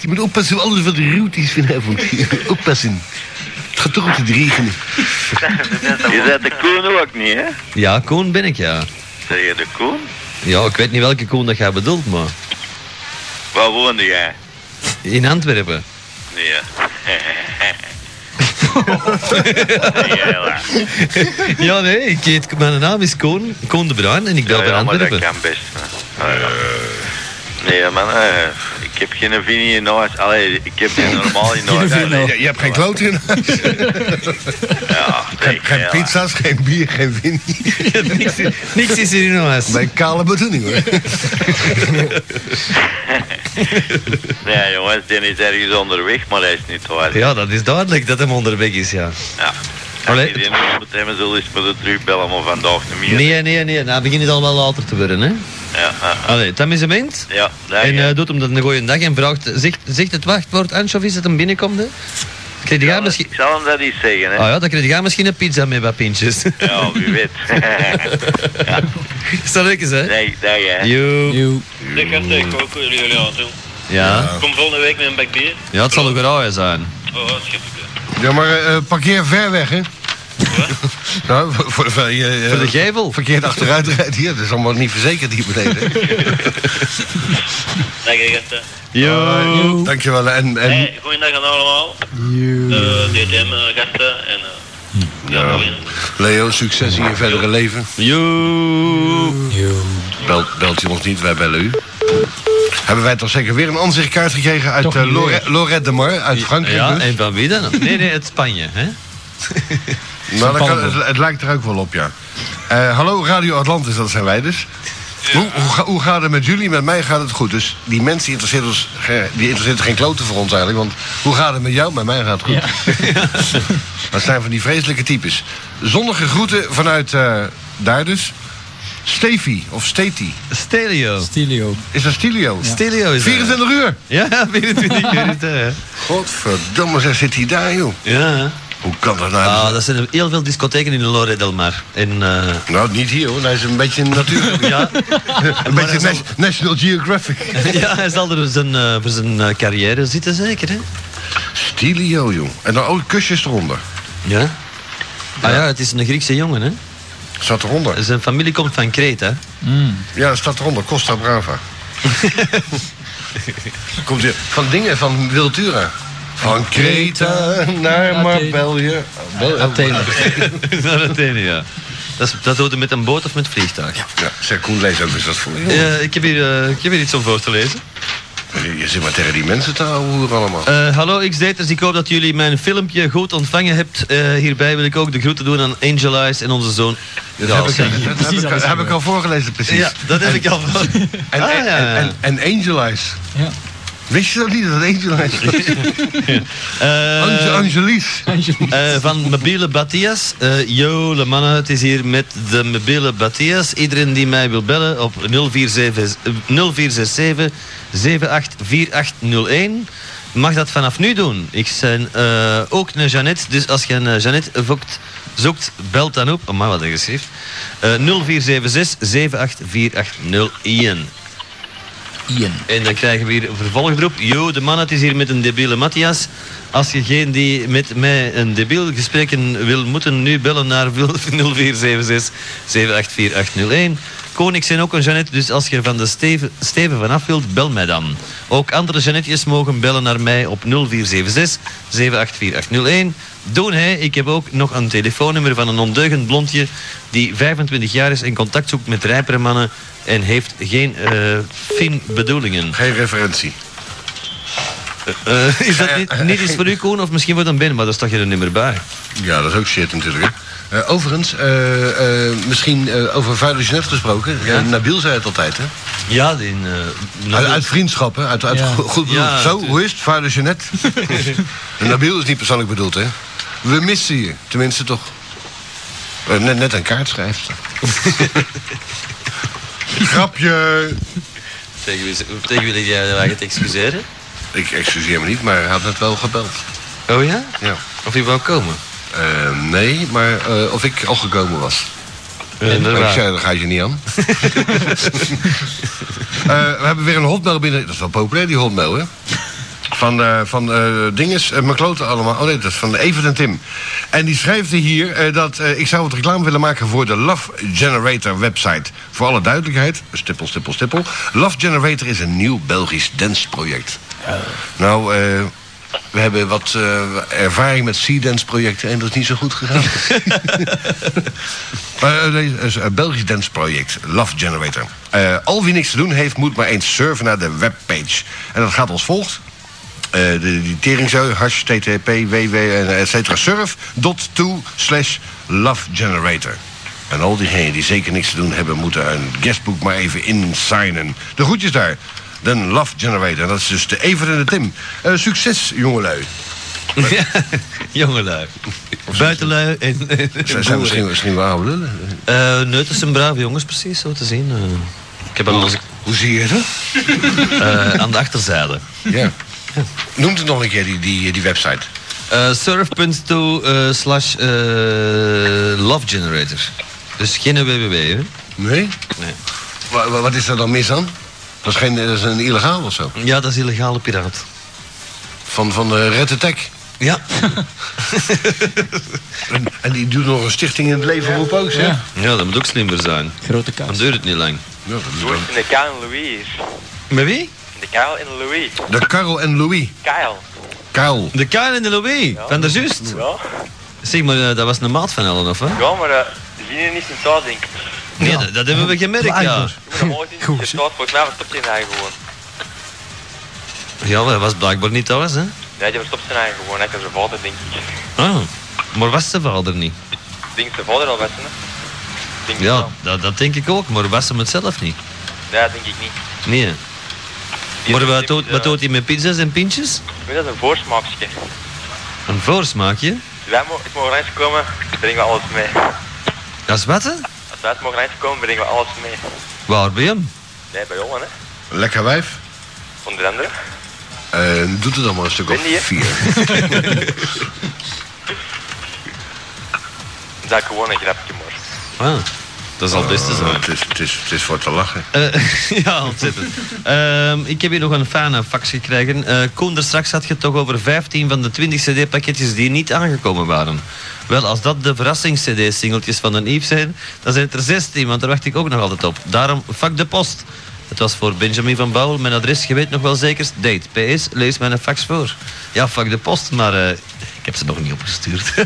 Je moet oppassen voor alles wat de route is vanavond. oppassen. Het gaat toch op te regenen. Je bent de Koen ook niet, hè? Ja, Koen ben ik, ja. Zeg je de Koen? Ja, ik weet niet welke Koen dat jij bedoelt, maar... Waar woonde jij? In Antwerpen. Ja, Ja, nee, ik heet, mijn naam is Koen, Koen de Bruin en ik bel ja, ja, maar dat Antwerpen. kan best, ja. Nee, man, ik heb geen Vini in huis. Allee, ik heb geen normaal in huis. Nee, je, je hebt geen kloot in huis. Ja, Geen, geen pizza's, geen bier, geen win. niks, niks is er in huis. Bij kale bedoeling hoor. Nee, jongens, die is ergens onderweg, maar hij is niet waar. Ja, dat is duidelijk dat hem onderweg is, ja. Ja. Allee. Als je die nog moet hebben, zul je eens moeten terugbellen, maar vandaag niet meer. Nee, nee, nee, nou begint het al wel later te worden, hè. Ja, ja, ja. Allee, het amusement. ja daar En ja. eh, doet hem dat een goeie dag en vraagt, zegt, zegt het wachtwoord anchovies dat hem binnenkomt, hè? Jij misschien... Ik zal hem dat eens zeggen, hè. Ah ja, dan krijg jij misschien een pizza met wat pintjes. Ja, wie weet. is dat leuk, hè? nee, daar ja. Yo. Yo. Ik ga het ook jullie aan doen. Ja. Kom volgende week met een bak bier. ja, het zal ook rauw zijn. Oh, schip ik. Ja, maar eh, parkeer ver weg, hè? Nou, voor, voor, je, eh, Voor de gevel. Verkeerd achteruit rijdt hier. Dat is allemaal niet verzekerd hier beneden. Dag, gasten. Yo. Dankjewel. En, en Hey, goeiedag aan allemaal. Yo. Eh, DTM-gasten en... eh, ja, ja. Leo, succes in je verdere leven. Yo. Yo. Belt, belt u ons niet, wij bellen u. Hebben wij toch zeker weer een aanzichtkaart gekregen uit eh, weer. Lorette de Mar, uit Frankrijk Ja, dus? en van wie dan? Nee, nee, het Spanje, hè? Nou, dat kan, het, het lijkt er ook wel op, ja. Eh, hallo, Radio Atlantis, dat zijn wij dus. Hoe, hoe, ga- hoe gaat het met jullie? Met mij gaat het goed. Dus die mensen die interesseert, ons, die interesseert geen kloten voor ons eigenlijk. Want hoe gaat het met jou? Met mij gaat het goed. dat zijn van die vreselijke types. Zonnige groeten vanuit eh, daar dus. Steffi of Steti. Stelio. Stilio. Is dat Stilio? Stelio is dat. 24 uur. Ja, 24 uur. Godverdomme, zeg, zit hij daar, joh. Ja. Hoe kan dat nou? Ah, dat zijn heel veel discotheken in de Lore del Mar. En, eh, Nou, niet hier hoor. Hij is een beetje een natuur. ja, een beetje National Geographic. ja, hij zal er voor zijn, eh, voor zijn eh, carrière zitten, zeker, hè? Stilio, joh. En dan ook kusjes eronder. Ja. Ah ja, het is een Griekse jongen, hè? Staat eronder. Zijn familie komt van Kreta. Ja, dat staat eronder. Costa Brava. Komt hier. Van dingen, van Wiltura. Van Kreta naar. Marbella. Bel- Athene. Naar Athene, ja. Dat, is, dat doet hij met een boot of met vliegtuig. Ja, zeg Koen, lees ook eens dat voor je. Ja, ik, heb hier, eh, ik heb hier iets om voor te lezen. Je, zit maar tegen die mensen te houden allemaal. Eh, hallo X-Daters, ik hoop dat jullie mijn filmpje goed ontvangen hebt. Eh, hierbij wil ik ook de groeten doen aan Angel Eyes en onze zoon. dat Ja, heb, ik, dat heb, precies, ik, dat is heb ik gebeurd. al voorgelezen, precies. ja, dat heb ik al. En, Ah, en, ja, ja. en, en Angel Eyes. Ja. Wist je dat niet, dat? Eh, Ange- Angelies. Van Mobiele Battias. Eh yo, le mannen, het is hier met de Mobiele Battias. Iedereen die mij wil bellen op 0467 eh, 0467 784801 mag dat vanaf nu doen. Ik ben eh, ook een Jeannette, dus als je een eh, Jeannette vokt, zoekt, belt dan op. Oh, maar wat een geschrift. Eh 0476 784801. En dan krijgen we hier een vervolgdroep. Yo, de man, het is hier met een debiele Matthias. Als je geen die met mij een debiel gesprekken wil moeten, nu bellen naar 0476 784801. Koning zijn ook een Jeannette, dus als je van de Steven, Steven vanaf wilt, bel mij dan. Ook andere Jeannetjes mogen bellen naar mij op 0476 784801. Doen hij, ik heb ook nog een telefoonnummer van een ondeugend blondje die 25 jaar is en contact zoekt met rijpere mannen en heeft geen eh fin bedoelingen. Geen referentie. Eh, is dat niet, niet iets voor u, Koen, of misschien voor een Ben, maar daar staat je er niet meer bij. Ja, dat is ook shit natuurlijk. Hè. Eh, overigens, eh, eh, misschien eh, over vuile Jeanette gesproken. Ja. Eh, Nabil zei het altijd, hè? Ja, eh, Uit, uit vriendschap, hè? Uit, uit Ja. goed bedoeld. Ja, Zo, hoe is het? Jeanette? En Nabil is niet persoonlijk bedoeld, hè? We missen je. Tenminste, toch. Eh, net, net een kaart schrijft. Grapje. tegen wie, tegen wie jij je het excuseren? Ik excuseer me niet, maar hij had net wel gebeld. Oh ja? Ja. Of hij wou komen? Eh, nee, maar eh, of ik al gekomen was. Ja, Maar ik zei, dat ga je niet aan. Eh, we hebben weer een hotmail binnen. Dat is wel populair, die hotmail, hè? Van, eh van eh dinges, uh, McCloten allemaal. Oh nee, dat is van Evert en Tim. En die schrijft hier dat ik zou wat reclame willen maken voor de Love Generator website. Voor alle duidelijkheid, stippel, stippel, stippel. Love Generator is een nieuw Belgisch danceproject. Nou, eh, we hebben wat ervaring met Sea-dance projecten en dat is niet zo goed gegaan. Maar, is een Belgisch dansproject, Love Generator. Al wie niks te doen heeft, moet maar eens surfen naar de webpage. En dat gaat als volgt. Eh, de, die teringzooi, hash, ttp, ww, en et cetera, surf, dot to, slash, love generator. En al diegenen die zeker niks te doen hebben, moeten een guestboek maar even insignen. De groetjes daar. De Love Generator, dat is dus de Evert en de Tim. Eh, succes, jongelui. Jongelui. Buitenlui en, en, en Zij zijn misschien, misschien wel oude lullen. Eh, nee, het zijn brave jongens, precies, zo te zien. Eh, ik heb al eens Hoe zie je dat? eh, aan de achterzijde. Ja. Noemt het nog een keer, die, die, die website. Eh surf.to eh, slash eh, love generator. Dus geen www, hè? Nee? Nee. Wa- wa- wat is er dan mis aan? Dat is, geen, dat is een illegaal of zo. Ja, dat is illegale piraat. Van, van de Red Attack. Ja. En, en die doet nog een stichting in het leven roep ook, zeg. Ja. ja, dat moet ook slimmer zijn. Grote Dan kans. duurt het niet lang. Ja, dat eens in de Louis. Met wie? De Kyle en Louis. De Karel en Louis. Kyle. Karel. De Kyle en de Louis, van der Just. Ja? Zeg maar, eh, dat was een maat van Ellen, of hè? Ja, maar eh, die zien er niet in thuis, denk ik. Nee, dat, dat hebben we gemerkt, ja. Je moet in. Je staat volgens mij verstopt zijn eigen gewoon. Ja, dat was blijkbaar niet thuis, hè? Nee, die verstopt zijn eigen gewoon. Hij kan zijn vader, denk ik. Ah, maar was zijn vader niet? Ik denk zijn vader al best, hè? Denk Ja, dat, dat denk ik ook, maar was hem het zelf niet? Nee, dat denk ik niet. Nee. Maar wat doet, wat eh, doet hij met pizza's en pintjes? Ik weet dat is een voorsmaakje. Een voorsmaakje? Wij mo ik mogen langskomen, brengen we alles mee. Dat is wat, hè? Als wij het mogen langskomen, brengen we alles mee. Waar bij hem? Nee, bij jongen, hè. Lekker wijf. Onder andere. Eh, doet het allemaal een stuk of hè? vier. Dat is gewoon een grapje, maar. Ah, dat is al het beste zo. Het, is, het, is, het is voor te lachen. Eh, ja, ontzettend. Ehm, ik heb hier nog een fijne fax gekregen. Eh Koen, er straks had je het toch over 15 van de 20 cd-pakketjes die niet aangekomen waren. Wel, als dat de verrassings-cd-singeltjes van de Yves zijn, dan zijn het er 16, want daar wacht ik ook nog altijd op. Daarom, fuck de post. Het was voor Benjamin van Bouwel. Mijn adres, je weet nog wel zeker. Date. PS, lees mijn fax voor. Ja, fuck de post, maar eh, ik heb ze nog niet opgestuurd.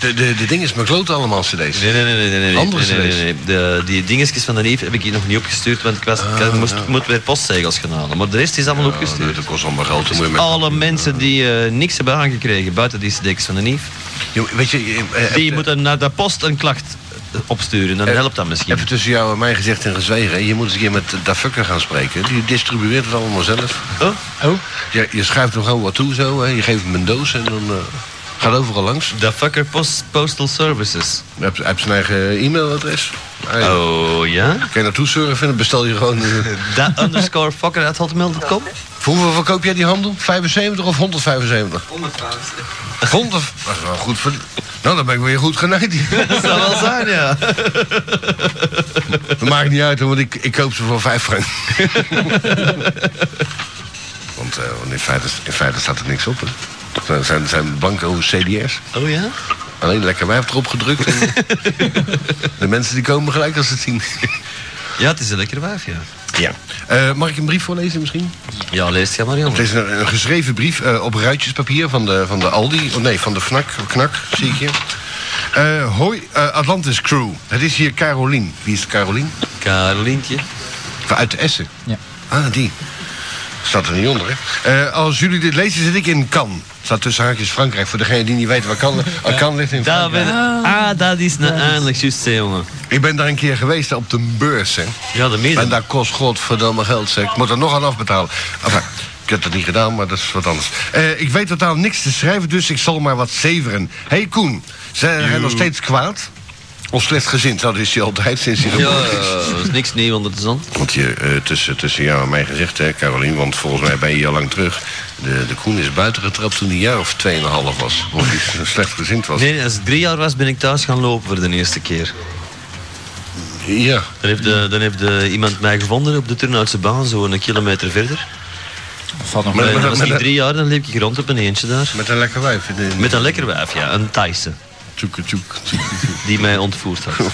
De, de, de ding is mijn klote allemaal cd's. Nee, nee, nee, nee, nee, nee. Andere nee, nee, cd's. nee, nee. De, die dingetjes van de neef heb ik hier nog niet opgestuurd, want ik, was, ik moest, moet weer postzegels gaan halen. Maar de rest is allemaal Ja, opgestuurd. dat kost allemaal geld. je met- Alle mensen die eh, niks hebben aangekregen buiten die cd's van de neef, Jo, Weet je, eh, die moeten naar de post een klacht opsturen. Dan Eh, helpt dat misschien. Even tussen jou en mij gezegd en gezwegen. Je moet eens een keer met Da Fucker gaan spreken. Die distribueert het allemaal zelf. Oh, Oh, Je, je schuift hem gewoon wat toe zo. Hè. Je geeft hem een doos en dan eh, gaat overal langs. the fucker post, Postal Services. Hij heeft, hij heeft zijn eigen e-mailadres. Oh ja? Kan je naartoe surfen en bestel je gewoon... eh, Da underscore fucker at hotmail.com? voor hoeveel verkoop jij die handel? 75 of 175? 100. Dat is wel goed voor... Nou, dan ben ik weer goed genaaid. Dat zou wel zijn, ja. Dat maakt niet uit, want ik, ik koop ze voor 5 frank. want, eh, want in, feite, in feite staat er niks op. Hè. Zijn, zijn, zijn banken over CDS. Oh ja? Alleen lekker wijf erop gedrukt. En de mensen die komen gelijk als ze het zien. Ja, het is een lekker wijf, ja. Ja. Eh, mag ik een brief voorlezen misschien? Ja, lees het ja maar, Het is een, een geschreven brief eh, op ruitjespapier van de, van de Aldi. Oh nee, van de Fnak, Knak, zie ik hier. Eh, hoi, eh, Atlantis Crew. Het is hier Carolien. Wie is Carolien? Carolientje. Uit Essen. Ja. Ah, die. Staat er niet onder, hè? Eh, als jullie dit lezen, zit ik in Cannes. Staat tussen haakjes Frankrijk. Voor degene die niet weet waar uh, Cannes ligt in Daar Frankrijk. ben, ah, dat is nou eindelijk juist, hè, jongen. Ik ben daar een keer geweest op de beurs, hè. Ja, de En meeste. daar kost godverdomme geld, zeg. Ik moet er nog aan afbetalen. Enfin, ik heb dat niet gedaan, maar dat is wat anders. Eh, ik weet totaal niks te schrijven, dus ik zal maar wat zeveren. Hé hey Koen, zijn hij nog steeds kwaad? Of slechtgezind? Dat is hij altijd sinds hij Ja, geboren is. er is niks nieuw onder de zon. Want je, eh, tussen, tussen jou en mij gezegd, hè, Carolien, want volgens mij ben je hier al lang terug. De, de Koen is buiten getrapt toen hij een jaar of 2,5 was. Of hij slecht gezind was. Nee, als ik drie jaar was, ben ik thuis gaan lopen voor de eerste keer. Ja. Dan heeft, de, dan heeft de, iemand mij gevonden op de Turnhoutse baan, zo een kilometer verder. Valt nog Met- was drie jaar, dan liep ik rond op een eentje daar. Met een lekker wijf. in de- Met een lekker wijf, ja. Een Thaise. Tjoeke, tjoek, tjoeke, Die mij ontvoerd had.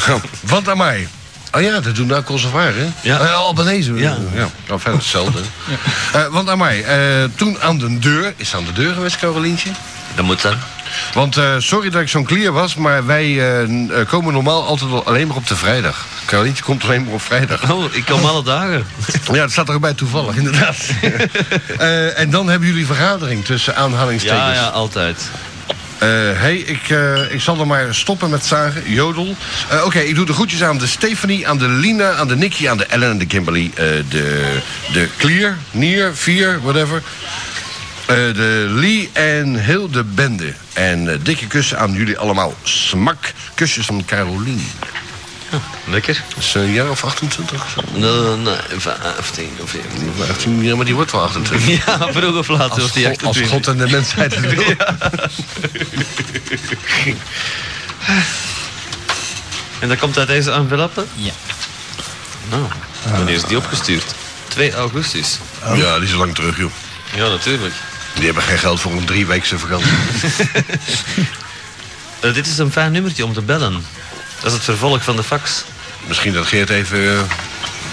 Wat aan mij? Oh ja, dat doen nou Kosovo, hè? Ja. Eh, Albanese. Ja. ja. Nou, verder hetzelfde. Eh, want aan mij, eh, toen aan de deur... Is aan de deur geweest, Carolientje? Dat moet dan. Want eh, sorry dat ik zo'n clear was, maar wij komen normaal altijd alleen maar op de vrijdag. Carolientje komt alleen maar op vrijdag. Oh, ik kom alle dagen. Ja, dat staat er ook bij toevallig, inderdaad. Eh, en dan hebben jullie vergadering tussen aanhalingstekens. Ja, ja, altijd. Eh, hey, ik, eh, ik zal er maar stoppen met zagen. Jodel. Eh, Oké, ik doe de groetjes aan de Stephanie, aan de Lina, aan de Nicky, aan de Ellen en de Kimberly. de, de Clear, Nier, Vier, whatever. De Lee en heel de bende. En dikke kussen aan jullie allemaal. Smak. Kusjes van Carolien. Lekker. Dat is een jaar of 28 of zo. Nee, nee, 15 of 14. 18, ja, maar die wordt wel 28. Ja, vroeg of laat Als was die God, als 28. God en de mensheid het wil. En dat komt uit deze enveloppe? Ja. Nou, wanneer is die opgestuurd? 2 augustus. Ja, die is al lang terug, joh. Ja, natuurlijk. Die hebben geen geld voor een drieweekse vakantie. Eh, dit is een fijn nummertje om te bellen. Dat is het vervolg van de fax. Misschien dat Geert even eh,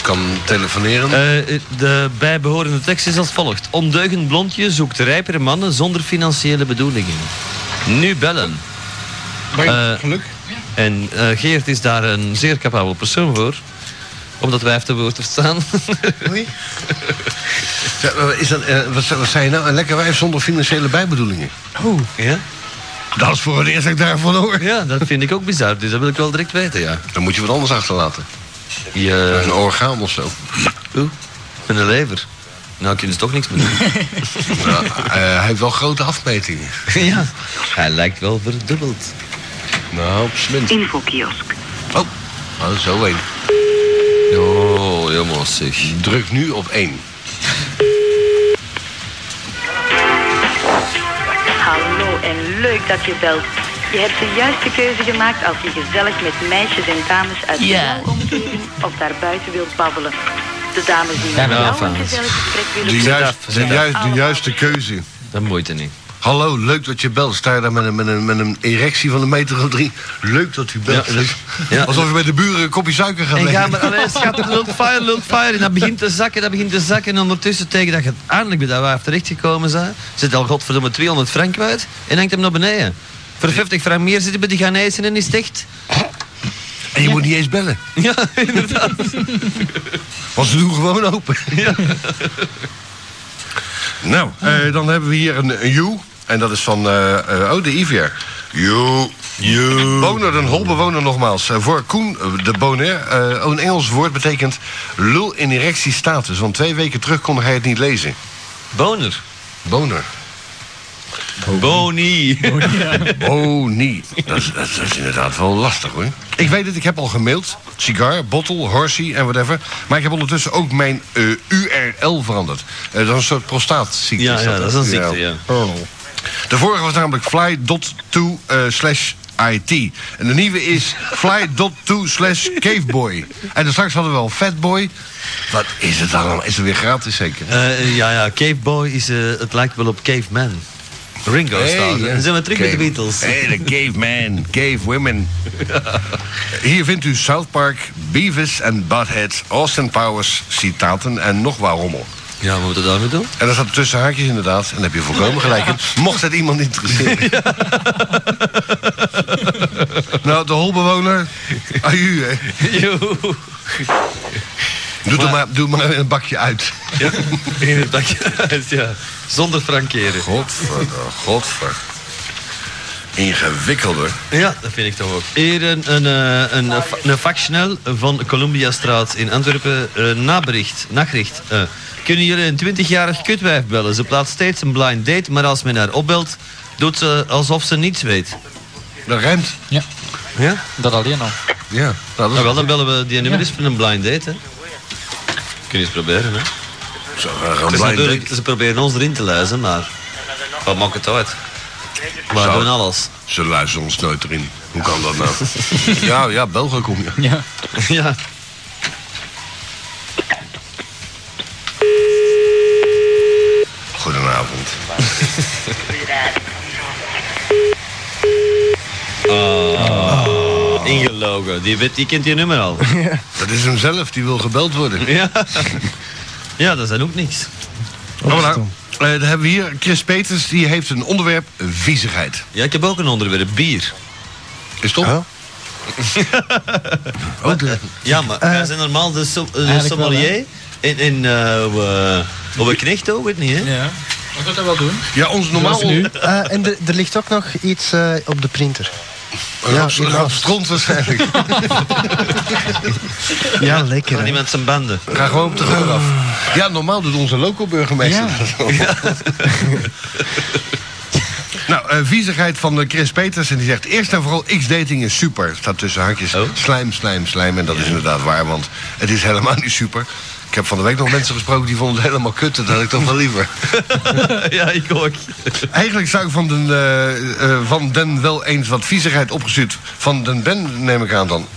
kan telefoneren. Eh, de bijbehorende tekst is als volgt. Ondeugend blondje zoekt rijpere mannen zonder financiële bedoelingen. Nu bellen. eh, geluk. En eh, Geert is daar een zeer capabel persoon voor. Om dat wijf te woord te staan. Oei. Is dat, wat, wat zei je nou? Een lekker wijf zonder financiële bijbedoelingen. ja? Dat is voor het eerst dat ik daarvan hoor. ja, dat vind ik ook bizar. Dus dat wil ik wel direct weten, ja. Dan moet je wat anders achterlaten. Je, Een orgaan of zo. oeh, een lever. Nou, kunnen ze toch niks meer doen. Ja, eh, hij heeft wel grote afmetingen. ja, hij lijkt wel verdubbeld. Nou, slim. Infokiosk. Oh, oh zo één. Oh, helemaal zeg. Druk nu op één. En leuk dat je belt. Je hebt de juiste keuze gemaakt als je gezellig met meisjes en dames uit Ja. jouw omgeving of daarbuiten wilt babbelen. De dames die Ja, met jou een gezellig gesprek willen De, juist, de, juist, de juiste keuze. Dat moeite niet. Hallo, leuk dat je belt. Sta je daar met een, met een, met een erectie van een meter of drie? Leuk dat u belt. Ja. Ja. Alsof je bij de buren een kopje suiker gaat En leggen. ga maar, allee, schat, het lult fire, lult fire. En dat begint te zakken, dat begint te zakken. En ondertussen, tegen dat je eindelijk bij dat wijf terechtgekomen bent, zit al godverdomme 200 frank kwijt en hangt hem naar beneden. Voor 50 frank meer zit hij bij die Ghanese en is het echt. En je moet niet eens bellen. Ja, inderdaad. Want ze doen gewoon open. nou, eh, dan hebben we hier een, een you. En dat is van, eh, eh, oh, de Ivier. You. You. Boner, een holbewoner nogmaals. Eh, voor Koen de Boner. eh, oh, een Engels woord betekent lul in erectiestatus. Want twee weken terug kon hij het niet lezen. Boner. Boner. Boni. Boni. Dat is, dat is inderdaad wel lastig hoor. Ik weet het, ik heb al gemaild. Cigar, bottle, horsey en whatever. Maar ik heb ondertussen ook mijn eh, URL veranderd. Eh, dat is een soort prostaatziekte. Ja, ja, dat is een ziekte, ja. De vorige was namelijk fly.to eh, slash IT. En de nieuwe is fly.to slash caveboy. En straks hadden we wel fatboy. Wat is het allemaal? Is het weer gratis zeker? Eh, ja, ja, Cave Boy is, eh, het lijkt wel op Caveman. Ringo Hey, er. En dan zijn we terug met de Beatles. Hey, de caveman, cave women. Hier vindt u South Park, Beavis en Butthead, Austin Powers, citaten en nog waar rommel. Ja, wat moeten we daarmee doen? En daar staat tussen haakjes inderdaad. En daar heb je volkomen gelijk in. Mocht het iemand interesseren. nou, de holbewoner. Aju, hè. Joe. Doe, er maar, doe maar een bakje uit. Ja, in het bakje uit, ja. Zonder frankeren. Godver, godver. Ingewikkelder. Ja, dat vind ik toch ook. Hier een, een, eh, een, een, fa- een factionel van Columbiastraat in Antwerpen. eh nabericht, nachtricht. Eh, kunnen jullie een 20-jarig kutwijf bellen? Ze plaatst steeds een blind date, maar als men haar opbelt, doet ze alsof ze niets weet. Dat ruimt. Ja, Ja? dat alleen al. Ja, nou, dat is Nou wel, dan bellen we die nummer eens voor een blind date, hè. Kun je eens proberen, hè. zo, uh, blind date. ze proberen ons erin te luisteren, maar... Wat maakt het uit? We Zou- doen alles. Ze luisteren ons nooit erin. Hoe kan dat nou? ja, ja, België kom je. Ja. ja. Oh, ingelogen. Die, weet, die kent die nummer al. Dat is hem zelf, die wil gebeld worden. ja. ja, dat is dan ook niks. Oh, dan hebben we hier Chris Peters, die heeft een onderwerp viezigheid. Ja, ik heb ook een onderwerp. Bier. Is toch? Oh. De- Ja, maar Eh, wij zijn normaal de, wel, sommelier. in in eh, we- op een knecht ook, weet niet, hè? Ja. We gaan dat wel doen. ja, ons normaal... Nu. Eh, en er- er ligt ook nog iets eh, op de printer. Ja, ja. stront waarschijnlijk. Ja, lekker. Hè. iemand zijn banden. Ga gewoon op de geur af. Ja, normaal doet onze loco-burgemeester Ja. dat. Nou, eh, viezigheid van eh, Chris Peters. En die zegt, eerst en vooral, X-dating is super. Staat tussen haakjes, Oh. slijm, slijm, slijm. En dat is inderdaad waar, want het is helemaal niet super. Ik heb van de week nog mensen gesproken die vonden het helemaal kut. Dat had ik toch wel liever. ja, ik ook. Eigenlijk zou ik van den, eh, eh, van den wel eens wat viezigheid opgestuurd. Van den Ben neem ik aan dan.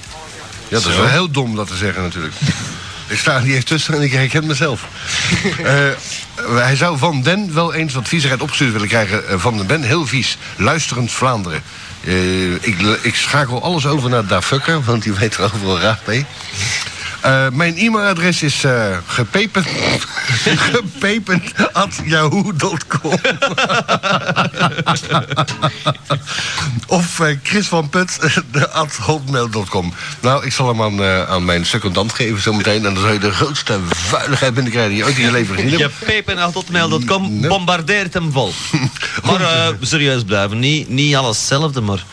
Ja, dat is wel heel dom dat te zeggen natuurlijk. ik sta er niet eens tussen en ik herken mezelf. Eh, hij zou van den wel eens wat viezigheid opgestuurd willen krijgen. van den Ben, heel vies. Luisterend Vlaanderen. Ik, ik schakel alles over naar Da Fucker, want die weet er overal raad mee. Eh, mijn e-mailadres is eh gepepen, gepepen at yahoo.com. of eh, Chris van Put at hotmail.com. Nou, ik zal hem aan, eh, aan mijn secondant geven zometeen. En dan zal je de grootste vuiligheid binnenkrijgen die je ooit in je leven gezien hebt. Je bombardeert hem vol. Maar eh, serieus blijven. Niet, niet alles hetzelfde, maar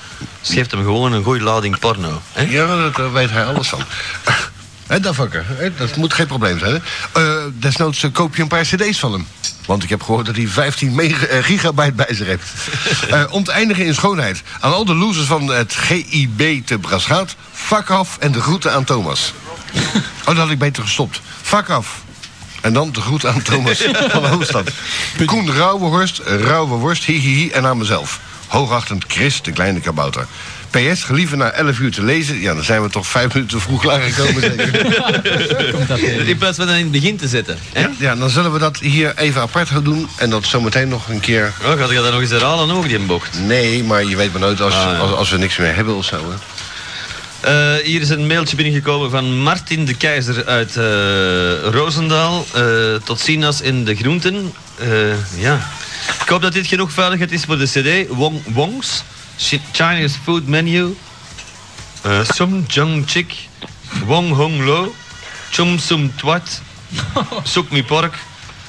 geeft hem gewoon een goede lading porno. Hè? Ja, dat, daar weet hij alles van. Hé, dat vakker. Dat moet geen probleem zijn. Eh, desnoods eh, koop je een paar cd's van hem. Want ik heb gehoord dat hij 15 mega- eh, gigabyte bij zich heeft. Eh, om te eindigen in schoonheid. Aan al de losers van het GIB te Braschaat. Fuck af en de groeten aan Thomas. Oh, dat had ik beter gestopt. Fuck af. En dan de groet aan Thomas van de Hoofdstad. Koen Rauwehorst, Rauwe Worst, hihihi en aan mezelf. Hoogachtend Chris, de kleine kabouter. PS, gelieve na 11 uur te lezen. Ja, dan zijn we toch vijf minuten te vroeg klaargekomen. zeker? Komt dat in. Plaats van dat in het begin te zetten. Hè? Ja, ja, dan zullen we dat hier even apart gaan doen. En dat zometeen nog een keer... Oh, gaat je dat nog eens herhalen ook, die bocht? Nee, maar je weet maar nooit als, Ah, ja. als, als we niks meer hebben of zo. Hè. Eh, hier is een mailtje binnengekomen van Martin de Keizer uit eh Roosendaal. Eh, tot ziens in de groenten. Eh, ja. Ik hoop dat dit genoeg veiligheid is voor de CD. Wong, Wongs, Chinese Food Menu, eh Sum Jung Chik, Wong Hong Lo, Chum Sum Twat, Soek Mi Pork,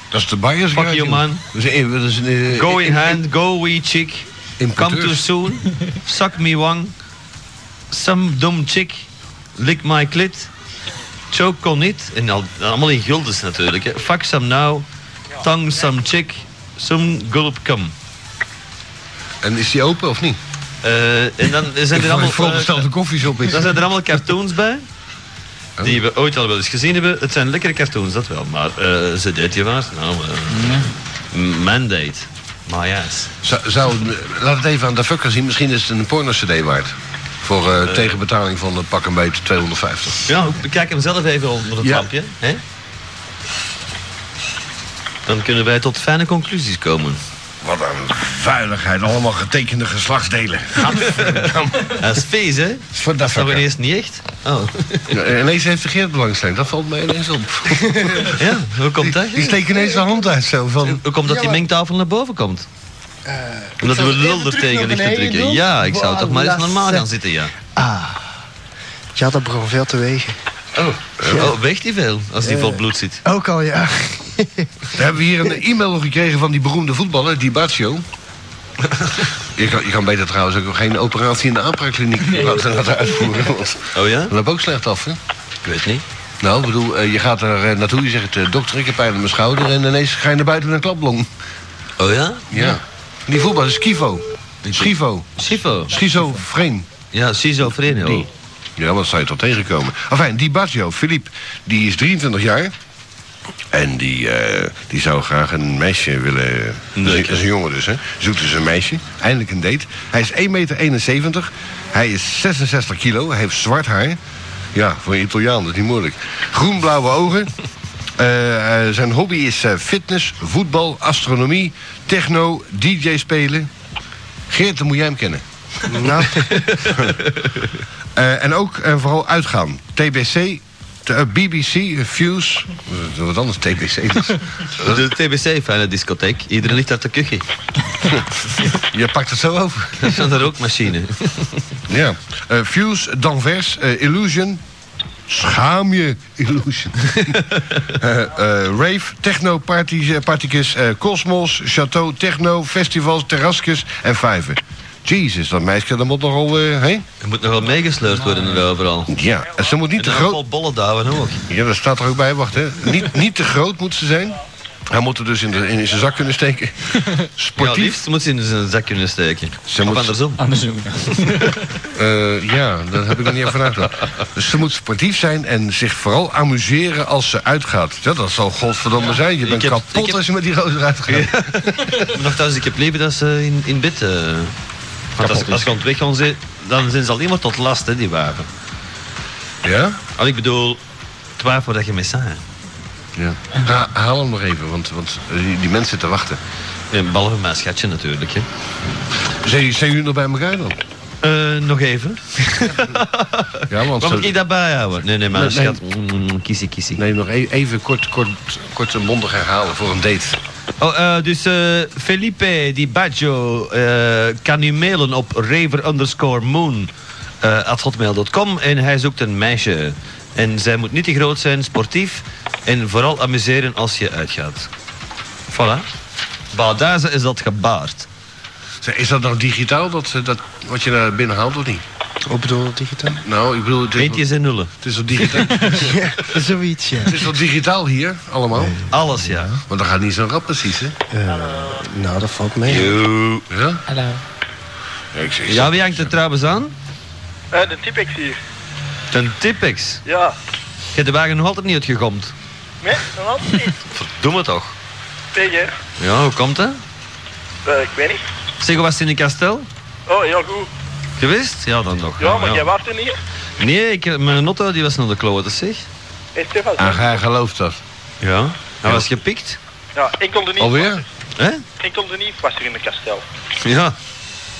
Dat is de Bayers Fuck you, man. Dat is een, dat is een, eh, Go in in- Hand, Go Wee Chick, Come. Too Soon, Suck Me Wang, Some Dumb Chick, Lick My Clit, Choke Kon It, en al, allemaal in guldens natuurlijk. Hè. Fuck Some Now, Tong Some Chick, Some Gulp Cum. En is die open of niet? Eh, en dan zijn er allemaal... veronderstel eh, de koffieshop is. dan zijn er allemaal cartoons bij. Die we ooit al wel eens gezien hebben. Het zijn lekkere cartoons, dat wel. Maar eh ze deed je waard. Nou, mandate. My ass. Zou, zou, laat het even aan de fucker zien. Misschien is het een porno-cd waard. Voor tegenbetaling van pak een beetje 250. Ja, bekijk hem zelf even onder het lampje. Hè? Dan kunnen wij tot fijne conclusies komen. Wat een vuiligheid. Allemaal getekende geslachtsdelen. Dat is feest, hè? Dat is ineens niet echt. Oh. Ja, ineens heeft de Geert belangstelling. Dat valt mij ineens op. Ja, hoe komt dat? Die steken ineens de hand uit zo van... Hoe komt dat die mengtafel naar boven komt? Omdat we lul er tegen ligt te drukken. Ja, ik zou toch maar eens normaal gaan zitten, ja. Ah. Ja, dat begon veel te wegen. Oh, oh weegt die veel als die vol bloed zit? Ook al, ja. We hebben hier een e-mail gekregen van die beroemde voetballer, die Baccio. Je kan, je kan beter trouwens ook geen operatie in de aanpraakkliniek laten, laten uitvoeren. Oh ja? dat loopt ook slecht af, hè? Ik weet niet. Nou, ik bedoel, eh, je gaat er eh, naartoe, je zegt... eh, dokter, ik heb pijn aan mijn schouder... en ineens ga je naar buiten met een klapblong. Oh ja? Ja. Die voetballer is Skivo. Schivo. Schivo. Schizofreen. Ja, schizofrenie. Die. Oh. Ja, wat zou je toch tegenkomen? Enfin, die Baggio, Philippe, die is 23 jaar. En die, eh, die zou graag een meisje willen... Dat is, Neuken. dat is een jongen dus, hè. Zoekt dus een meisje. Eindelijk een date. Hij is 1,71 meter. Hij is 66 kilo. Hij heeft zwart haar. Ja, voor een Italiaan, dat is niet moeilijk. Groenblauwe ogen. Eh, eh, zijn hobby is eh, fitness, voetbal, astronomie, techno, DJ spelen. Geert, dan moet jij hem kennen. Nou, Eh, en ook en vooral uitgaan. TBC, t- eh, BBC, Fuse. eh, Wat anders, TBC. dus. De TBC, fijne discotheek. Iedereen ligt uit de kuchje. Je pakt het zo over. Dat is een rookmachine. Ja. Eh, Fuse, Danvers, eh, Illusion. Schaam je, Illusion. Eh, eh, rave, techno, party, eh, partykus, eh, Cosmos, Chateau, techno, festivals, terrasjes en vijven. Jezus, dat meisje dat moet nogal... eh hé? Er moet nog wel meegesleurd worden er overal. Ja, en ze moet niet te En groot... vol bollen douwen ook. Ja, dat staat er ook bij, wacht hè. Niet, niet te groot moet ze zijn. Hij moet er dus in, de, in zijn zak kunnen steken. Ja, Sportief. liefst moet ze in zijn zak kunnen steken. Ze of moet- andersom. Andersom. Eh, ja, daar heb ik nog niet nagedacht. Dus ze moet sportief zijn en zich vooral amuseren als ze uitgaat. Ja, dat zal godverdomme zijn. Je bent heb- kapot heb- als je met die roze uitgaat. Nochtans, ik heb liever dat ze in, in bed... eh, want als, als je aan het weg gaan zijn, dan zijn ze al iemand tot last, hè, die wapen. Ja? Al ik bedoel, twijfel dat je mee saai. ja. Ha- haal hem nog even, want, want eh, die, die mensen zitten wachten. En behalve mijn schatje natuurlijk. Hè. Zijn, zijn jullie nog bij elkaar dan? Eh, nog even. Ja, want zo- moet ik daarbij houden? Nee, nee, mijn Nee, nee. schat. Mm, Kiesie, kiesie. Nee, nog e- even kort, kort, kort en bondig herhalen voor een date. Oh, eh, dus eh, Felipe Di Baggio eh, kan u mailen op raver en hij zoekt een meisje. En zij moet niet te groot zijn, sportief en vooral amuseren als je uitgaat. Voilà. Badazen is dat gebaard. Is dat nog digitaal, dat, dat, wat je naar binnen haalt, of niet? Hoe bedoel je digitaal? Nou, ik bedoel, het is, Eentjes en nullen. het is wel digitaal, Ja, zoiets, ja. het is wel digitaal hier, allemaal. Alles, ja. Want dan gaat niet zo rap precies, hè? Eh, nou, dat valt mee. Ja? Hallo. Ja, ik zeg, Ja, wie hangt er trouwens aan? Eh, de Tipex hier. Ten Tipex. Ja. Je hebt de wagen nog altijd niet uitgegomd. Nee, nog altijd niet. Doe me toch. Tegen. Ja, hoe komt dat? Eh, ik weet niet. Zeg, hoe was het in een kastel? Oh, heel goed. Geweest? Ja, dan nog. Ja, maar jij was er niet. Nee, ik, mijn notto die was naar de kloten, zeg. Hey, Stefan. Ah, hij gelooft dat. Ja. Hij was gepikt. Ja, ik kon er niet. Alweer? Hè? Ik kon er niet was er in de kastel. Ja.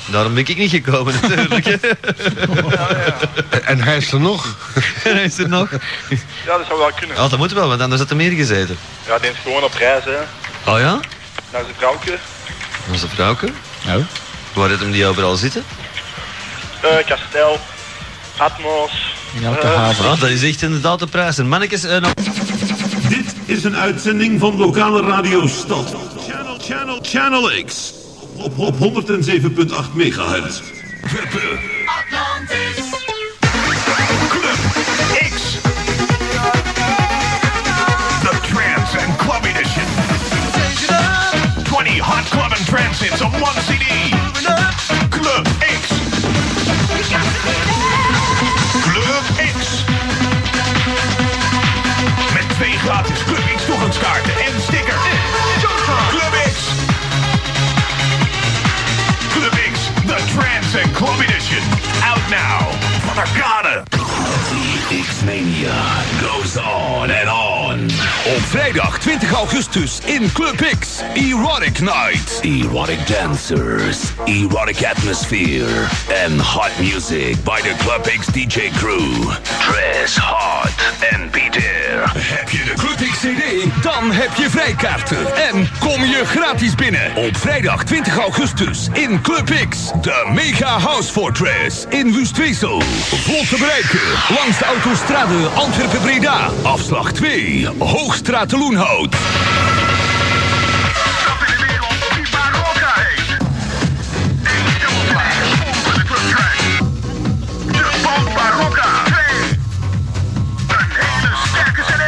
Daarom ben ik niet gekomen, natuurlijk. En hij is er nog. Hij is er nog. Ja, dat zou wel kunnen. Ja, dat moet wel, want anders had er meer gezeten. Ja, die is gewoon op reis, hè. Oh ja? Naar zijn vrouwtje. Onze vrouwke. Nou, Waar heeft hem die overal zitten? Eh, kastel. Atmos. in elke Eh, haven. Ah, dat is echt inderdaad de prijs. En mannetjes, eh, nog... Dit is een uitzending van lokale radio Stad. Channel, channel, channel X. Op, op 107.8 megahertz. Werpen. Club X. The Trance and Club Edition. 20 hot club and trance hits on one CD. Club X. Club X. Met twee gratis Club X toegangskaarten en sticker. Club X. Club X, the Trance and Club Edition. Out now. Van Arcade. The X-Mania goes on and on. Op vrijdag 20 augustus in Club X, Erotic Night. Erotic dancers, erotic atmosphere, and hot music by the Club X DJ crew. Dress hot and be there. Heb je de Club X CD? Dan heb je vrijkaarten en kom je gratis binnen. Op vrijdag 20 augustus in Club X, de Mega House Fortress in Wustwezel. Vlot te bereiken langs de autostrade Antwerpen-Breda. Afslag 2, Hoogstraat de Loenhout. Stap in de wereld die Barocca heet. Eén dubbelplaat onder de clubtrack. De band Barocca 2. Een hele sterke cd.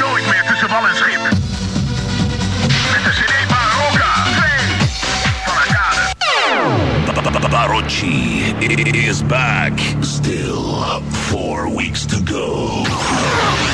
Nooit meer tussen wal en schip. Met de cd Barocca 2. Van Arcade. Barocci is back. Still four weeks to go.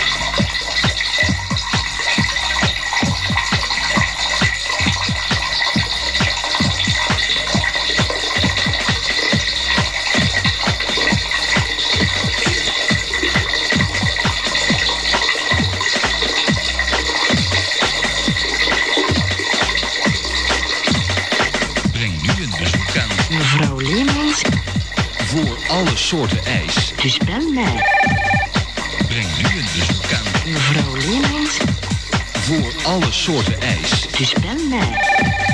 aan Mevrouw Leemans, voor alle soorten ijs. dus bel mij. Breng nu een bezoek aan Mevrouw Leemans, voor alle soorten ijs. dus bel mij.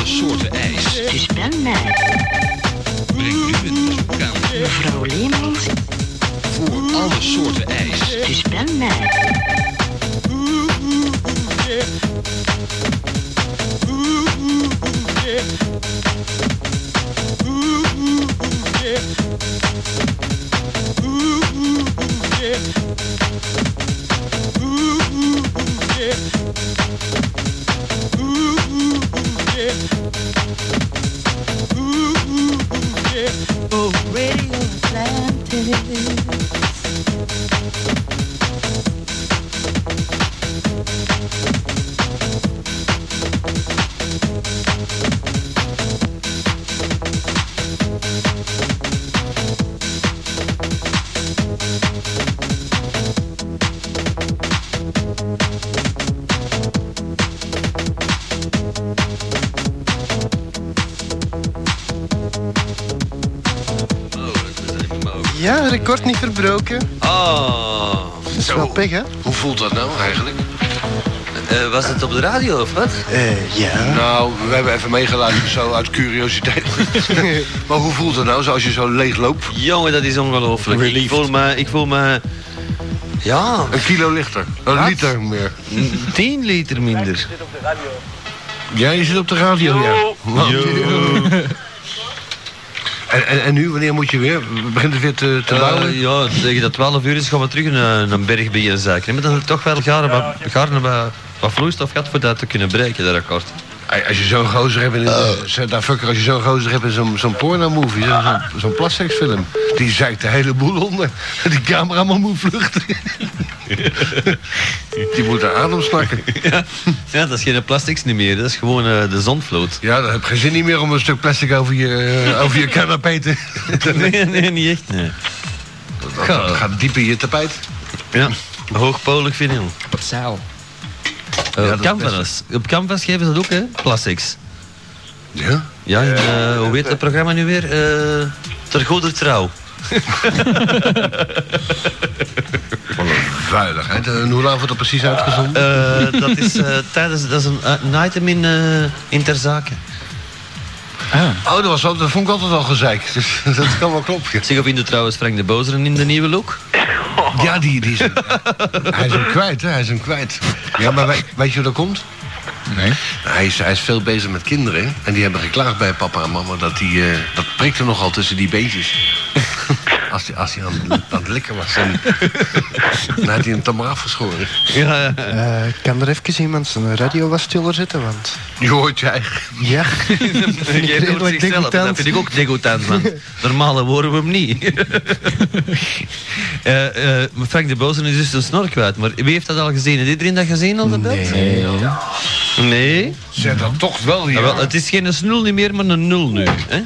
Alle soorten ijs. dus bel mij. Oh. Dat is wel pech, hè? Hoe voelt dat nou eigenlijk? Eh, was het op de radio of wat? Eh, ja. Nou, we hebben even meegeluisterd zo uit curiositeit. maar hoe voelt het nou, zoals je zo leeg loopt? Jongen, dat is ongelooflijk. Ik voel me... Ik voel me... Ja, Een kilo lichter. Een liter meer. 10 liter minder. Ja, je zit op de radio, ja. En, en, en nu, wanneer moet je weer? Begint het weer te, te bouwen? Eh, ja, tegen dat 12 uur is gaan we terug een, eh, een berg bij een zaak. Maar dan toch wel wat, gaar wat, wat vloeistof gehad voor dat te kunnen breken, dat record. Als je zo'n gozer hebt in een, daar fucker, als je zo'n gozer hebt in zo'n zo'n porno-movie, zo'n zo'n zo'n plasseksfilm, die zeikt de hele boel onder. Die cameraman moet vluchten. die moet naar adem snakken. Ja, ja, dat is geen plastics niet meer, dat is gewoon eh, de zonvloed. Ja, dan heb je geen zin niet meer om een stuk plastic over je, eh, over je canapé te... Nee, nee, niet echt, nee. Dat, dat gaat diep in je tapijt. Ja, hoogpolig vinyl. Zaal. Uh, Ja, canvas. Op canvas geven ze dat ook, hè? Plastics. Ja? Ja, in, eh, hoe heet dat programma nu weer? Eh ter goeder trouw. Wat een vuiligheid. En hoe lang wordt dat precies uitgezonden? Eh, dat is eh, tijdens dat is een, een item in, eh in ter zake. Oh, dat, was, wel- dat vond ik altijd al gezeik. Dus dat kan wel kloppen. Zeg of in de trouwens Frank de Bozeren in de nieuwe look? Ja, die, die is hem, ja. Hij is hem kwijt, hè? Hij is hem kwijt. Ja, maar weet, weet je hoe dat komt? Nee. Hij is, hij is veel bezig met kinderen. En die hebben geklaagd bij papa en mama dat die, eh, dat prikte nogal tussen die beentjes. Als hij, als hij aan, aan het likken was. En, dan had hij hem toch maar afgeschoren. Ja, ja. Eh, kan er even iemand zijn radio wat stiller zetten, want... Je hoort jij. Ja. Jij doet zichzelf. Dat vind ik ook degoutant, man. Normaal horen we hem niet. Eh, eh, Frank de Bozen is dus een snor kwijt. Maar wie heeft dat al gezien? Heeft iedereen dat gezien al de beeld? Nee. Nee? Zeg dat toch wel hier. Ja, het is geen snul niet meer, maar een nul nu. Hè?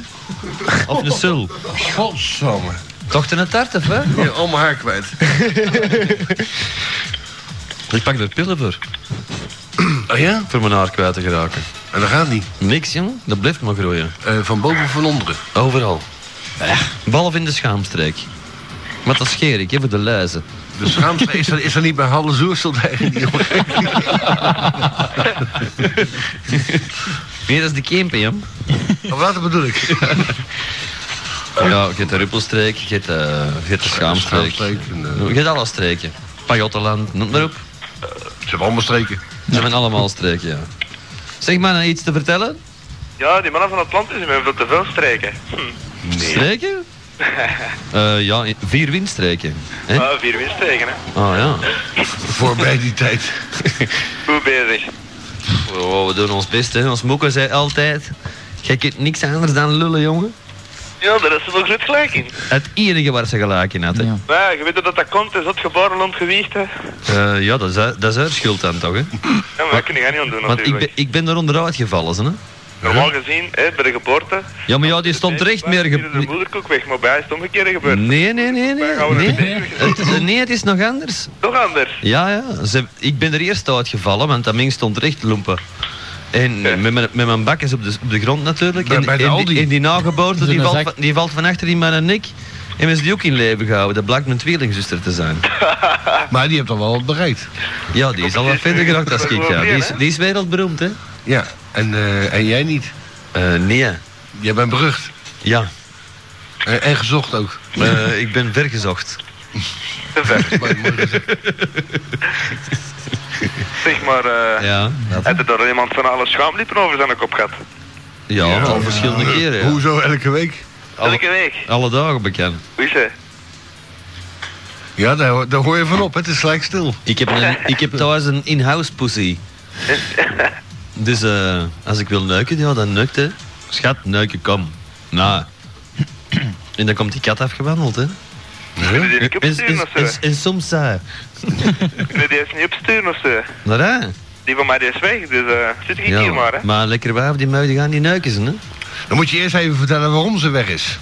Of een sul. Godsamme. Toch een tart, of hè? Je al mijn haar kwijt. Ik pak er pillen voor. Oh ja? Voor mijn haar kwijt te geraken. En dat gaat niet. Niks, jongen. Dat blijft maar groeien. Eh, van boven of van onderen. Overal. Behalve in de schaamstreek. Maar dat scheer ik, even de luizen. De schaamste is er, is er niet bij Halle Zoersel tegen die jongen. Nee, dat is de Kempen, jong. Of wat bedoel ik? Ja, je hebt de Ruppelstreek, je hebt, eh, je hebt de Schaamstreek. Eh, Je hebt alle streken. Pajottenland, noem maar op. Ze hebben allemaal streken. Ze hebben allemaal streken, ja. Zeg maar, nou iets te vertellen? Ja, die mannen van Atlantis die hebben te veel streken. Hm. Streken? Eh, ja, vier windstreken. Hè? Ah, vier windstreken, hè. Oh ja. Voorbij die tijd. Goed bezig. Oh, we doen ons best, hè. Ons moeke zei altijd... Jij kunt niks anders dan lullen, jongen. Ja, daar is ze nog goed gelijk in. Het enige waar ze gelijk in had, hè. Ja, je weet dat dat komt, is dat geboren land geweest, hè. ja dat, is, haar- dat is haar schuld dan toch, hè. Ja, maar dat kun je niet aan doen, Want ik natuurlijk. ben, ik ben er onderuit gevallen, hè. Normaal gezien, hè, bij de geboorte... Ja, maar ja, die stond terecht meer... Ge... Ge de moederkoek weg, maar bij is het omgekeerde gebeurd. nee, nee, nee, nee. Nee, het, nee, het is nog anders. Toch anders. Ja, ja. Ze, ik ben er eerst uitgevallen, want dat ming stond recht loempen. En met, mijn, met mijn bakjes op de, op de grond natuurlijk. Bij- en, bij de en Aldi. die, en die nageboorte, die valt, van- die valt van achter in mijn nek. En is die ook in leven gehouden. Dat blijkt mijn tweelingzuster te zijn. Maar die heeft al wel wat bereikt. Ja, die is al wat verder geraakt als ik. Ja. Die, is, die is wereldberoemd, hè? Ja. En, eh, en jij niet. Eh, nee. Jij bent berucht. Ja. En, en gezocht ook. Eh, ik ben vergezocht. Te ver. Mooi- mooi gezegd. Zeg maar, eh Ja. heb er daar iemand van alle schaamliepen over zijn kop gehad? Ja, al verschillende keren. Ja. Hoezo elke week? Elke week. Alle dagen bekend. Hoe is ze? Ja, daar, hoor- daar hoor je van op. Het is gelijk stil. Ik heb, een, ik heb thuis een in-house pussy. Dus eh, als ik wil neuken, ja, dan neukt hè. Schat, neuken, kom. Nou. En dan komt die kat afgewandeld, hè. Kunnen die niet En, opsturen of en, zo? en, en soms, uh, Kunnen die eens niet opsturen of zo? nou hè. Die van mij die is weg, dus eh zit ik Ja, hier maar, hè. maar lekker wijf, die muiden gaan die neuken, ze, hè. Dan moet je eerst even vertellen waarom ze weg is.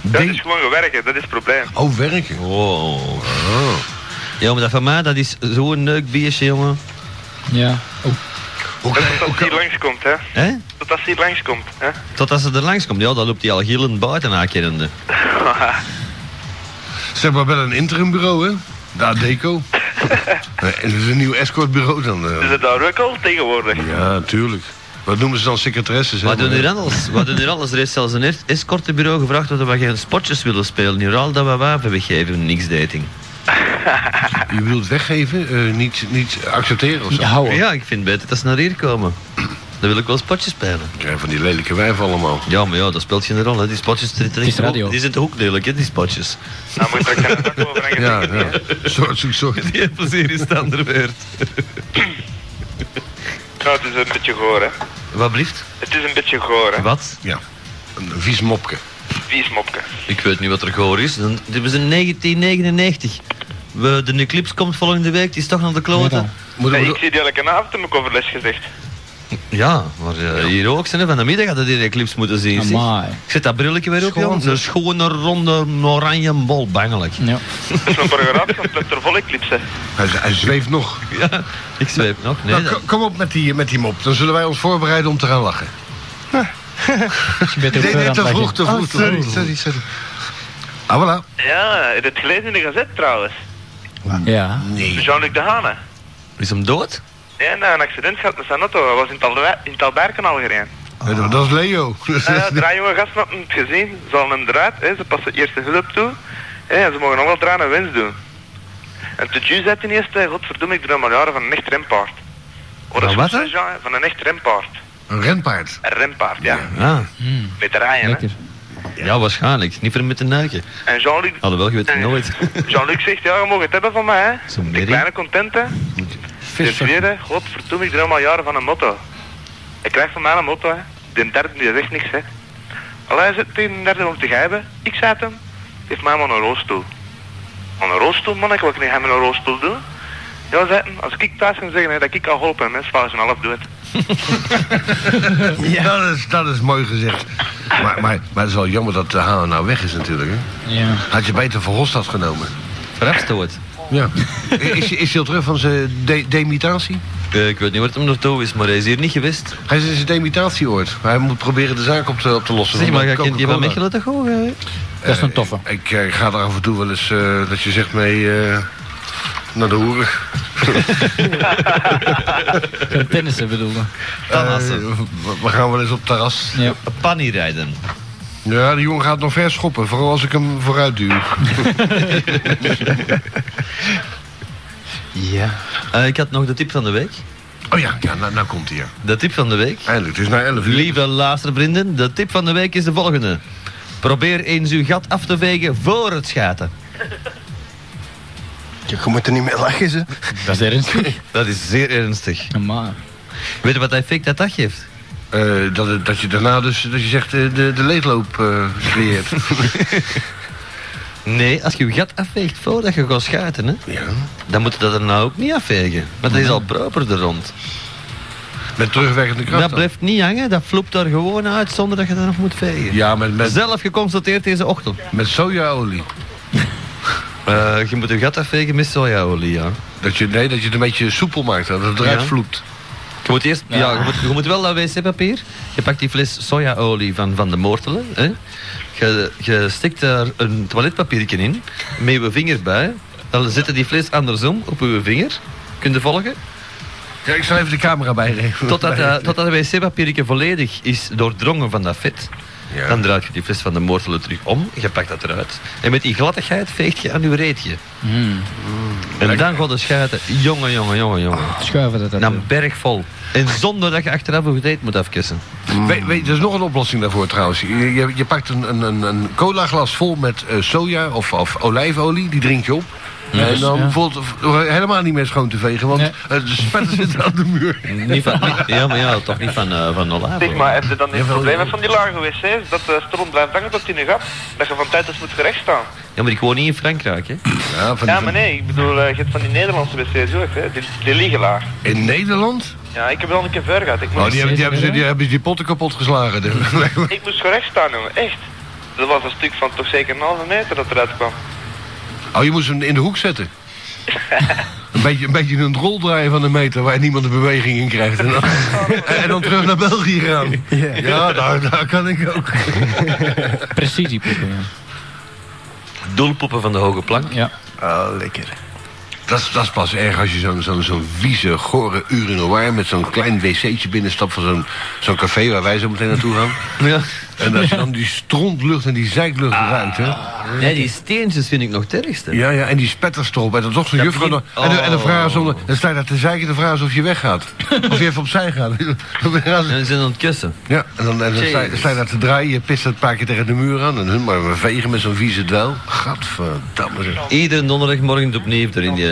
Dat is gewoon werken, dat is het probleem. Oh, werken. Wow. Ja, maar dat van mij, dat is zo'n neukbeestje, jongen. Ja. Oh. Hoe Dat kan, is hoe tot hier kan- langskomt, hè. Hè? Tot als hier langskomt, hè. Totdat ze er langs komt, ja, dan loopt hij al gillend buiten aankennende. Ze hebben wel een interimbureau, hè? De Adeco. Eh, en dat is een nieuw escortbureau dan. eh. Is het daar ook al tegenwoordig? Ja, natuurlijk. Wat noemen ze dan secretaresses? hè? Wat doen hier anders? Wat doen hier anders? Er is zelfs een es- escortenbureau gevraagd of we geen spotjes willen spelen. Hier al dat we wapen weggeven, niks dating. Je wilt weggeven, eh, niet, niet accepteren of zo? Ja, ik vind het beter dat ze naar hier komen. Dan wil ik wel spotjes spelen. Ja, van die lelijke wijven allemaal. Ja, maar ja, dat speelt geen rol. Hè. Die spotjes is radio. die zijn toch ook lelijk, hè, die spotjes. Nou moet ik straks een over en Ja, ja. Soort zoek soort. Die plezier is. Ja, het is een beetje goor, hè. Wat blieft? Het is een beetje goor, hè. Wat? Ja, een vies mopke. Vies mopke. Ik weet niet wat er goor is. Dit was in 1999. We, de Eclipse komt volgende week, die is toch naar de kloten. Nee, ik zie die elke avond in mijn coverles gezegd. Ja, maar eh, hier ook zijn. Van de middag hadden die Eclipse moeten zien. Ik zet dat brilletje weer op, jongen. Een schone, ronde, oranje bol, bangelijk. Ja. Dat is een paragraaf van Plepter vol eclipse. Hij, hij zweeft nog. Ja, ik zweep nog. Nee, nou, dat- kom op met die, met die mop. Dan zullen wij ons voorbereiden om te gaan lachen. Je bent Nee, nee, te het vroeg, te lachen. vroeg. Oh, sorry, sorry. Ah, voilà. Ja, je hebt het gelezen in de gazet trouwens. Ja. Nee. Jean-Luc de Hane. is hem dood? Ja, nou, een accident gehad met zijn auto. Hij was in, Talwe- in Talberkanaal gereden. Nee, dat- is Leo. Ja, drie jonge gasten hadden het gezien. Ze hadden hem eruit. Hè. Ze passen eerste hulp toe. Hè. En ze mogen nog wel draaien en winst doen. En de Jew zei ten eerste, godverdomme, ik doe maar jaren van een echt rempaard. Oh, dat is wat, Jean? Van een echt rempaard. Een renpaard. Een rempaard, ja. Ah. Met rijden, hè. Lekker. Ja, waarschijnlijk. Niet voor met de nuiken. En Jean-Luc je weet het nooit. Jean-Luc zegt, ja, je mag het hebben van mij, hè. Zo'n kleine content, hè. De tweede, godverdomme, ik droom al jaren van een motto. Ik krijg van mij een motto, hè. De derde, die zegt niks, hè. Allee, zit de derde om te gijben. Ik zei het hem, geef mij maar een rolstoel. Een rolstoel, man, ik wil niet hem een rolstoel doen. Ja, als ik thuis kan zeggen hè, dat ik kan helpen en mensen vallen zijn half dood. Ja. Dat, is, dat is mooi gezegd. Maar, maar, maar het is wel jammer dat de Haan nou weg is natuurlijk. Hè? Ja. Had je beter Van Hofstad genomen? Verafstoot. Ja. Is, is hij al terug van zijn de, demitatie? Eh, ik weet niet het hem naartoe is, maar hij is hier niet geweest. Hij is in zijn demitatie ooit. Hij moet proberen de zaak op te, op te lossen. Zeg maar, ga je. Mechelen toch ook? hè? Dat is een toffe. Eh, ik eh, ga er af en toe wel eens, eh, dat je zegt mee, eh, naar de hoeren. Gaan tennissen bedoelde. Tannassen. Eh, we- gaan wel eens op terras. Ja. Panny rijden. Ja, die jongen gaat nog ver schoppen. Vooral als ik hem vooruit duw. Ja. Eh, ik had nog de tip van de week. Oh ja, ja nou, nou komt hij. Ja. De tip van de week. Eindelijk, het is na 11 uur. Lieve luistervrienden, de tip van de week is de volgende. Probeer eens uw gat af te vegen voor het schaten. Je moet er niet mee lachen, ze. Dat is ernstig. Dat is zeer ernstig. Maar. Weet je wat hij effect dat dat geeft? Eh, dat, dat je daarna dus, dat je zegt, eh, de, de leegloop eh creëert. Nee, als je je gat afveegt voordat je gaat schaten, hè, ja. dan moet je dat er nou ook niet afvegen. Want dat is al proper er rond. Met terugwerkende kracht. Dat dan. blijft niet hangen, dat floept er gewoon uit zonder dat je dat nog moet vegen. Ja, met, met, Zelf geconstateerd deze ochtend. met sojaolie. Eh, je moet je gat afvegen met sojaolie, ja. Dat je, nee, dat je het een beetje soepel maakt, dat het eruit Ja. vloept. Je moet eerst, ja. je, moet, je moet wel dat wc-papier. Je pakt die fles sojaolie van, van de Moortelen. Hè. Je, je stikt daar een toiletpapiertje in, met je vinger bij. Dan zet je die fles andersom op je vinger. Kun je volgen? Ja, ik zal even de camera bijregelen. Totdat, dat totdat dat wc-papiertje volledig is doordrongen van dat vet. Ja. Dan draait je die fles van de Moortelen terug om. Je pakt dat eruit. En met die gladdigheid veegt je aan je reetje. Mm. En dan gaat de schuiten. Jongen, jongen, jongen, jongen. Schuiven dat Dan berg vol. En zonder dat je achteraf je date moet afkissen. Weet, weet, er is nog een oplossing daarvoor trouwens. Je, je, je pakt een, een, een, een cola glas vol met eh, soja of, of olijfolie, die drink je op. en dan ja. voelt het helemaal niet meer schoon te vegen, want Nee. eh, de spetter zit aan de muur. Niet van, niet- ja, maar ja, toch niet van, eh van Olaf. Zeg maar, heb je dan het probleem van die lage wc's, dat de stroom blijft hangen tot in je gat, dat je van tijd tot moet gerecht staan? Ja, maar ik woon niet in Frankrijk, hè. Ja, van die- Ja, maar nee, ik bedoel, eh, je hebt van die Nederlandse wc's ook, hè, die, die liggen laag. In Nederland? Ja, ik heb het al een keer ver gehad. Ik moest, Oh, die hebben, die, hebben, ze- die hebben die potten kapot geslagen. ik moest gerecht staan, jongen, echt. Dat was een stuk van toch zeker een halve meter dat eruit kwam. Oh, je moest hem in de hoek zetten. Een beetje, een beetje een rol draaien van een meter waar niemand de beweging in krijgt. En dan, en dan terug naar België gaan. Ja, daar, daar kan ik ook. Precisiepoepen, ja. Doelpoppen van de hoge plank. Ja. Oh, lekker. Dat is, dat is pas erg als je zo'n zo'n zo'n vieze, gore urinoir met zo'n klein wc'tje binnenstapt van zo'n zo'n café waar wij zo meteen naartoe gaan. Ja. En als je dan die strontlucht en die zeiklucht ruikt, hè. Nee, die steentjes vind ik nog het ergste. Ja, ja, en die spetters erop. En dan toch zo'n juffrouw. begint- dan- En, de, en de vraag is om, Oh. dan sta je daar te zeiken, de vraag is of je weggaat. Of je even opzij gaat. Dan ze- En ze zijn aan het kussen. Ja, en dan, en dan sta, je, Jezus. sta je daar te draaien, je pist het een paar keer tegen de muur aan. En hun maar we vegen met zo'n vieze dweil. Gadverdamme. Iedere donderdagmorgen opnieuw er in die...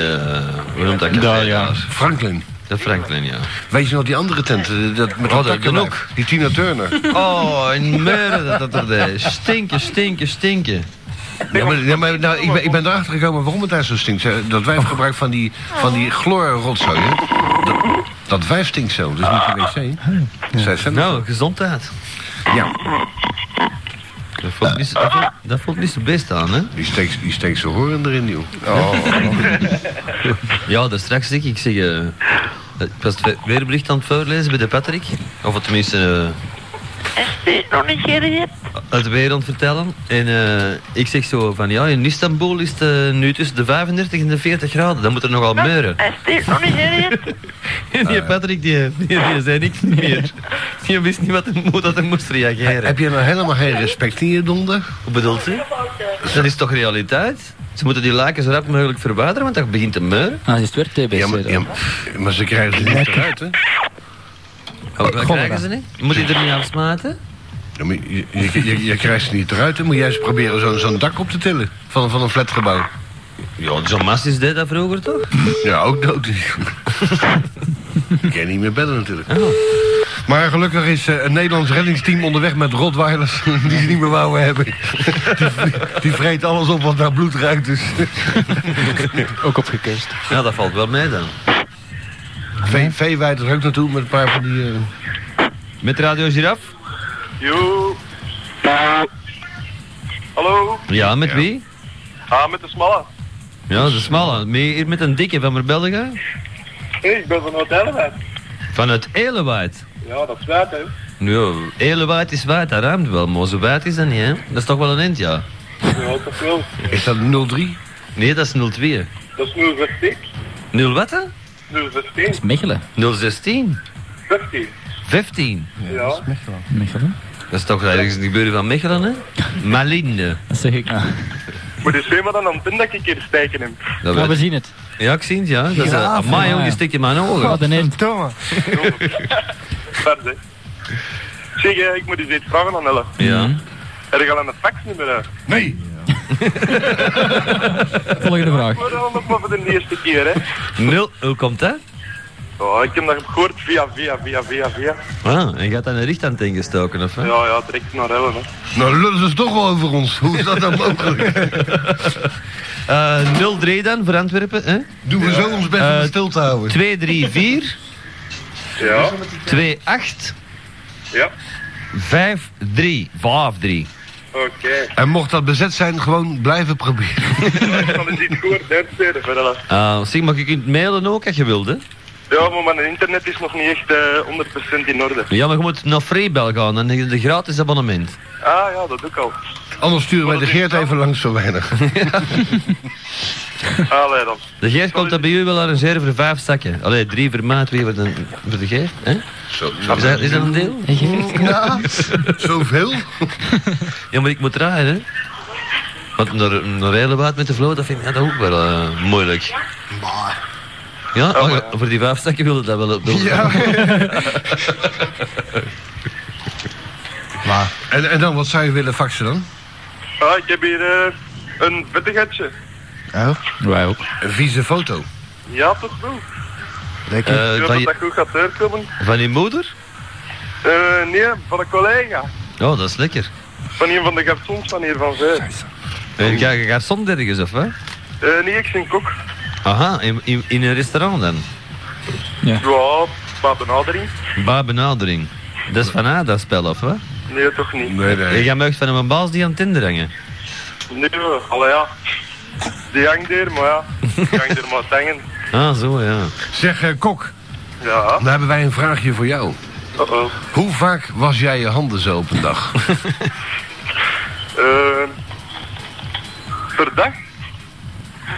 hoe noemt dat café? Daar, ja. Franklin. De Franklin, ja. Weet je nog die andere tent? eh, Dat, met Oh, dat? Noek. Die Tina Turner. Oh, en meuren dat dat er deed. Stinken, stinken, stinken. Ja, maar, ja, maar nou, ik, ben, ik ben erachter gekomen waarom het daar zo stinkt. Dat wijfgebruik van die, van die chloorrotzooi? Dat, dat wijf stinkt zo, dus niet de wc. Zij Nou, gezondheid. Ja, Dat voelt, niet, zo- dat, voelt, dat voelt niet zo best aan, hè? die steekt, die steekt zijn horen erin, joh. Oh. Ja, daar straks zeg ik, ik zeg... eh, ik was het weerbericht aan het voorlezen bij de Patrick. Of het tenminste... eh, Is dit nog niet gereed? het weer aan het vertellen. En eh, ik zeg zo van, ja, in Istanbul is het eh, nu tussen de 35 en de 40 graden. Dan moet er nogal meuren. Is dit nog niet gereed? En die Patrick, die, die, die zei niks meer. Die wist niet wat, hoe dat hij moest reageren. Heb je nou helemaal geen respect in je donder? Hoe bedoelt u? Dat is toch realiteit? Ze moeten die laken zo rap mogelijk verwijderen, want dat begint te meuren. Ah, is het weer TBC. Ja, maar, ja, maar ze krijgen ze niet eruit, hè? Wat krijgen ze niet? Moet je er niet afsmaten? Ja, maar je, je, je, je krijgt ze niet eruit. Dan moet jij eens proberen zo'n zo'n dak op te tillen van, van een flatgebouw. Ja, John Massis deed dat vroeger toch? Ja, ook dood. Ik kan niet meer bellen natuurlijk. Maar gelukkig is eh, een Nederlands reddingsteam onderweg met Rottweilers die ze niet meer wouden hebben. Die, die vreet alles op wat naar bloed ruikt. Dus. Ook opgekust. Ja, dat valt wel mee dan. Vee, Veewijd er ook naartoe met een paar van die... eh, Met Radio Giraf? Yo. Hallo. Ja, met wie? Ah, met de smalle. Ja, is smalle. Mee hier met een dikke van Merbelga? Hey, ik ben van Hotelwet. Van het Elewaard. Ja, dat is waar, hè. Ja, Elewaard is waard, dat ruimt wel, maar zo wijd is dat niet, hè? Dat is toch wel een end, ja? Ja, toch wel. Is dat 03? Nee, dat is 02. Dat is 016. 0 wat, hè? 016. Mechelen. 016. 15. 15. Ja. Mechelen? Dat is toch ergens in de buurt van Mechelen, hè? Malinde. Dat zeg ik. Maar die zweem maar dan aan dat ik hier stijken heb. Dat Ja, we zien het. Ja, ik zie het, ja. Dat is, Ja, uh, amai, die stikt in mijn ogen. Oh, de end. Ver, hè. Zeg, eh, ik moet eens iets vragen aan Elle. Ja. Heb je al een faxnummer? hè? Nee. Volgende vraag. Maar dan nog maar voor de eerste keer, hè. Nul, hoe komt dat? Oh, ik heb dat gehoord via, via, via, via, via. Ah, en gaat dat een richt aan het ingestoken, of hè? Ja, ja, direct naar Elle, hè. Nou, lullen ze toch wel over ons. Hoe is dat nou mogelijk? Eh 03 dan, voor Antwerpen, hè? Doen we zo ons best om het stil te houden. 234 Ja. 28 Ja. 53 53. Oké. En mocht dat bezet zijn, gewoon blijven proberen. Ik zal iets gehoord uitsteden voor Elle. Ah, zeg, maar je kunt mailen ook als je wilt, hè? Ja, maar mijn internet is nog niet echt eh 100% in orde. Ja, maar je moet naar Freebel gaan en de gratis abonnement. Ah ja, dat doe ik al. Anders sturen wij de Geert even langs zo weinig. Allee dan. De Geert komt dat bij u wel arrangeren voor vijf zakken. Allee, drie voor mij, twee voor de, voor de Geert. Hè? Zo, Is, dat, is dat een deel? Ja, zoveel. Ja, maar ik moet draaien, hè? Want naar, naar Eilewaard met de vloot, dat vind ik ja, dat ook wel eh, moeilijk. Ja, oh, ja, voor die vijf zakken wilde dat wel. wel Ja. Maar. En, en dan, wat zou je willen faxen dan? Ah, ik heb hier eh, een vettigheidje. Oh. Wij ook. Een vieze foto. Ja, toch wel. Lekker. Eh, ik dat je, dat goed gaat uitkomen. van je moeder? Eh, nee, van een collega. Oh, dat is lekker. Van een van de garçons van hier van Zuid. En ga je garçon ergens, of wat? Eh, nee, ik ben kok. Aha, in, in, in een restaurant dan? Ja, bij benadering. Bij benadering. Dat is van A, dat spel, of wat? Nee, toch niet. Nee, En jij mag van een baas die aan het Tinder hangen. Nee, allee ja. Die hangt er, maar ja. Die hangt er maar te hangen. Ah, zo, ja. Zeg, eh, Kok. Ja. Dan hebben wij een vraagje voor jou. Uh-oh. Hoe vaak was jij je handen zo op een dag? Eh, per dag?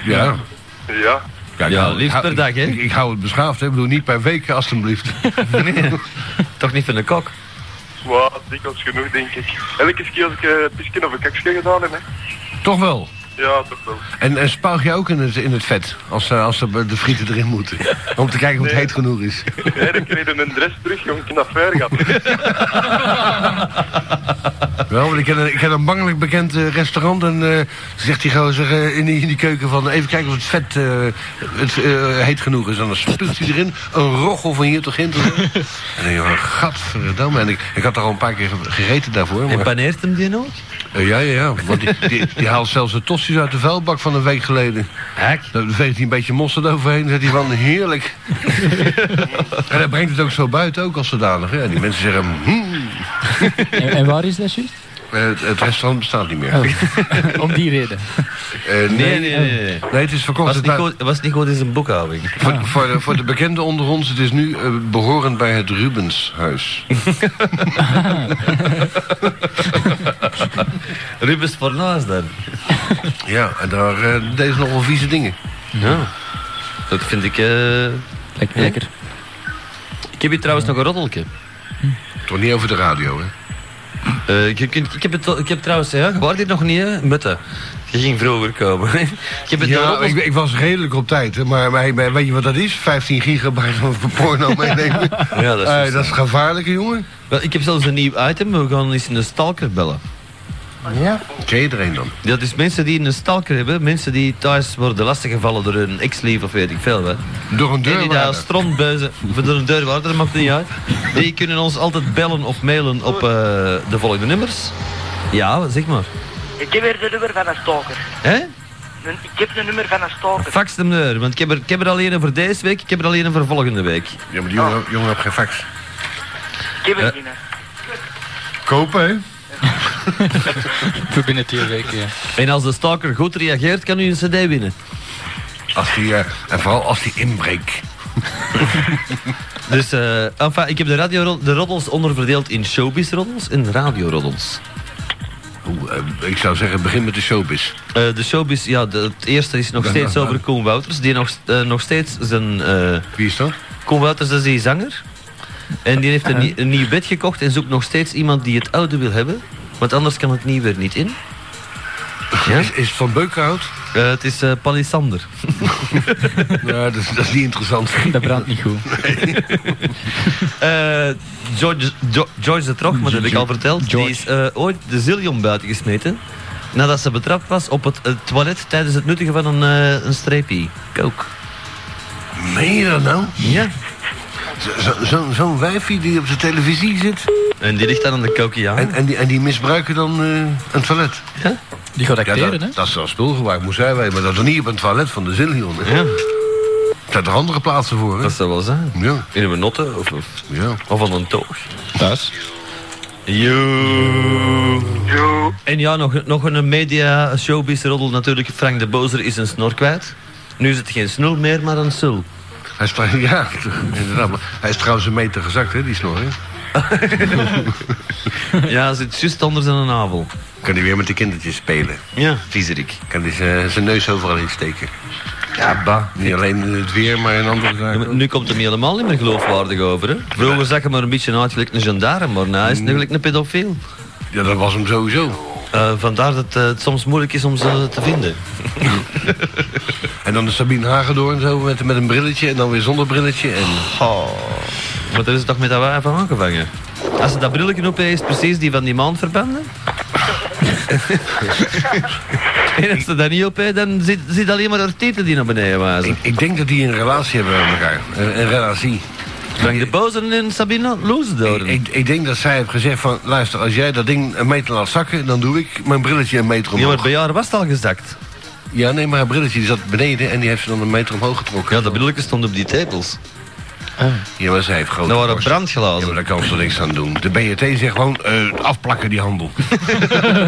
ja. Ja. Ja, ik Ja, hou- liefst ik per dag, hè? Ik, ik hou het beschaafd, hè. Ik bedoel, niet per week, alstublieft. Toch niet van de kok? Maar dikwijls genoeg, denk ik. Elke keer als ik eh, een pisje of een kaksje gedaan heb, hè. Toch wel. Ja, toch wel. En, en spuug je ook in het, in het vet, als, eh, als ze de frieten erin moeten? Om te kijken of het Nee. heet genoeg is. Nee, dan kreeg je een dress terug, om ik naar ver gaat. Wel, want ik ken een, ik ken een bangelijk bekend eh, restaurant en eh, zegt die gozer eh, in, die, in die keuken van even kijken of het vet eh, het, eh, heet genoeg is. En dan spuugt hij erin een roggel van hier tot Ginter. en dan denk je, oh, gadverdamme. En ik, ik had er al een paar keer ge- gegeten daarvoor. En paneert hem die? Eh, ja, ja, ja. Want die, die, die haalt zelfs de tosti's uit de vuilbak van een week geleden. Hek. Daar veegt hij een beetje mosterd overheen. zegt hij van, heerlijk. en hij brengt het ook zo buiten, ook als zodanig. Ja, die mensen zeggen, hmm. En, en waar is dat juist? Eh, het, het restaurant bestaat niet meer. Oh. Om die reden. Eh, Nee, nee, nee. nee. Nee, het is verkocht. Was Het niet, goed, was niet goed in zijn boekhouding. voor, voor, de, voor de bekenden onder ons, het is nu eh, behorend bij het Rubenshuis. Rubens Fornaas dan. ja, en daar eh deed ze nog wel vieze dingen. Ja. Dat vind ik... eh Lekker. lekker. Ik heb hier trouwens nog een roddeltje. Toch niet over de radio, hè? Eh, ik, ik, ik heb het, ik heb trouwens, ja, je was hier nog niet, hè? Je ging vroeger komen. ik heb het Ja, ik, ik was redelijk op tijd, hè, maar, maar, maar weet je wat dat is? 15 gigabyte van porno meenemen. Ja, dat is Eh, juist. dat is gevaarlijk, jongen. Wel, ik heb zelfs een nieuw item. We gaan eens een stalker bellen. Ja. Ken je er een dan? Dat is mensen die een stalker hebben. Mensen die thuis worden lastiggevallen door een ex-lief of weet ik veel wat. Door een En die daar strontbuizen... Of door een deurwaarder, dat maakt niet uit. Die kunnen ons altijd bellen of mailen op eh, de volgende nummers. Ja, zeg maar. Ik heb weer de nummer van een stalker. Hè? Ik heb een nummer van een stalker. Fax hem nummer, want ik heb, er, ik heb er alleen een voor deze week, ik heb er alleen een voor volgende week. Ja, maar die jongen, jongen heeft geen fax. Ik heb het niet, hè. Kopen, hè? Voor binnen twee weken, ja. En als de stalker goed reageert, kan u een cd winnen. Als die, eh, en vooral als die inbreekt. Dus, eh enfin, ik heb de, radio, de roddels onderverdeeld in showbiz-roddels en radio-roddels. Eh, ik zou zeggen, begin met de showbiz. Eh, de showbiz, ja, de- het eerste is nog steeds over Koen Wouters, die nog, nog steeds zijn... eh, Wie is dat? Koen Wouters dat is die zanger. En die heeft een, een nieuw bed gekocht en zoekt nog steeds iemand die het oude wil hebben. Want anders kan het nieuwe er niet in. Ja? Is, is het van Beukenhout? Eh, het is eh Palisander. ja, dat is, dat is niet interessant. Dat brandt niet goed. Eh, George, Jo- George de Trog, maar dat heb ik al verteld. Die is eh, ooit de zillion buiten gesmeten. Nadat ze betrapt was op het toilet tijdens het nuttigen van een, eh een streepie. Coke. Meen je dat nou? Ja. Zo'n zo, zo, wijfie die op de televisie zit. En die ligt dan aan de kokiaan. En, en, die, en die misbruiken dan eh, een toilet. Ja? Die gaat Ja, acteren, dat, hè? dat is wel spulgebruik, moest zij weten. Maar dat is niet op een toilet van de Zillion. Hè? Ja, Er zijn er andere plaatsen voor, hè? dat zou wel zijn. Ja. In een notte of, of, ja. of aan een toog. Thuis. Yo. En ja, nog, nog een media showbiz roddel natuurlijk. Frank de Bozer is een snor kwijt. Nu is het geen snul meer, maar een sul. Hij is, ja, inderdaad. Hij is trouwens een meter gezakt, hè, die snor. Hè? Ja, hij zit juist onder zijn navel. Kan hij weer met de kindertjes spelen. Ja, viezerik. Kan hij zijn neus overal insteken. Ja, ba. Niet alleen in het weer, maar in andere zaken. nu komt hem helemaal niet meer geloofwaardig over. Hè? Vroeger zag hij maar een beetje uit gelijk een gendarme, maar nu is hij gelijk een pedofiel. Ja, dat was hem sowieso. Eh, vandaar dat eh, het soms moeilijk is om ze te vinden. En dan de Sabine Hagedoorn zo met, met een brilletje en dan weer zonder brilletje. En... Oh. Maar daar is het toch met dat wijf van aangevangen? Als ze dat brilletje op heeft, is het precies die van die maandverbanden. en als ze dat niet op heeft, dan zit, zit alleen maar haar tieten die naar beneden wijzen. Ik, ik denk dat die een relatie hebben met elkaar. Een, een relatie. Frank de Bozer en Sabine Loesdoren. Ik, ik denk dat zij heeft gezegd van... luister, als jij dat ding een meter laat zakken... dan doe ik mijn brilletje een meter Ja, maar omhoog. bij haar was het al gezakt. Ja, nee, maar haar brilletje die zat beneden... en die heeft ze dan een meter omhoog getrokken. Ja, dat brilletje stond op die tepels. Ja, maar zij heeft grote Dat waren borst. brandglazen. Ja, maar daar kan ze niks aan doen. De BRT zegt gewoon eh, afplakken die handel.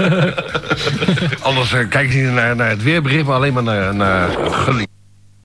Anders eh, kijken ze niet naar, naar het weerbericht, maar alleen maar naar, naar.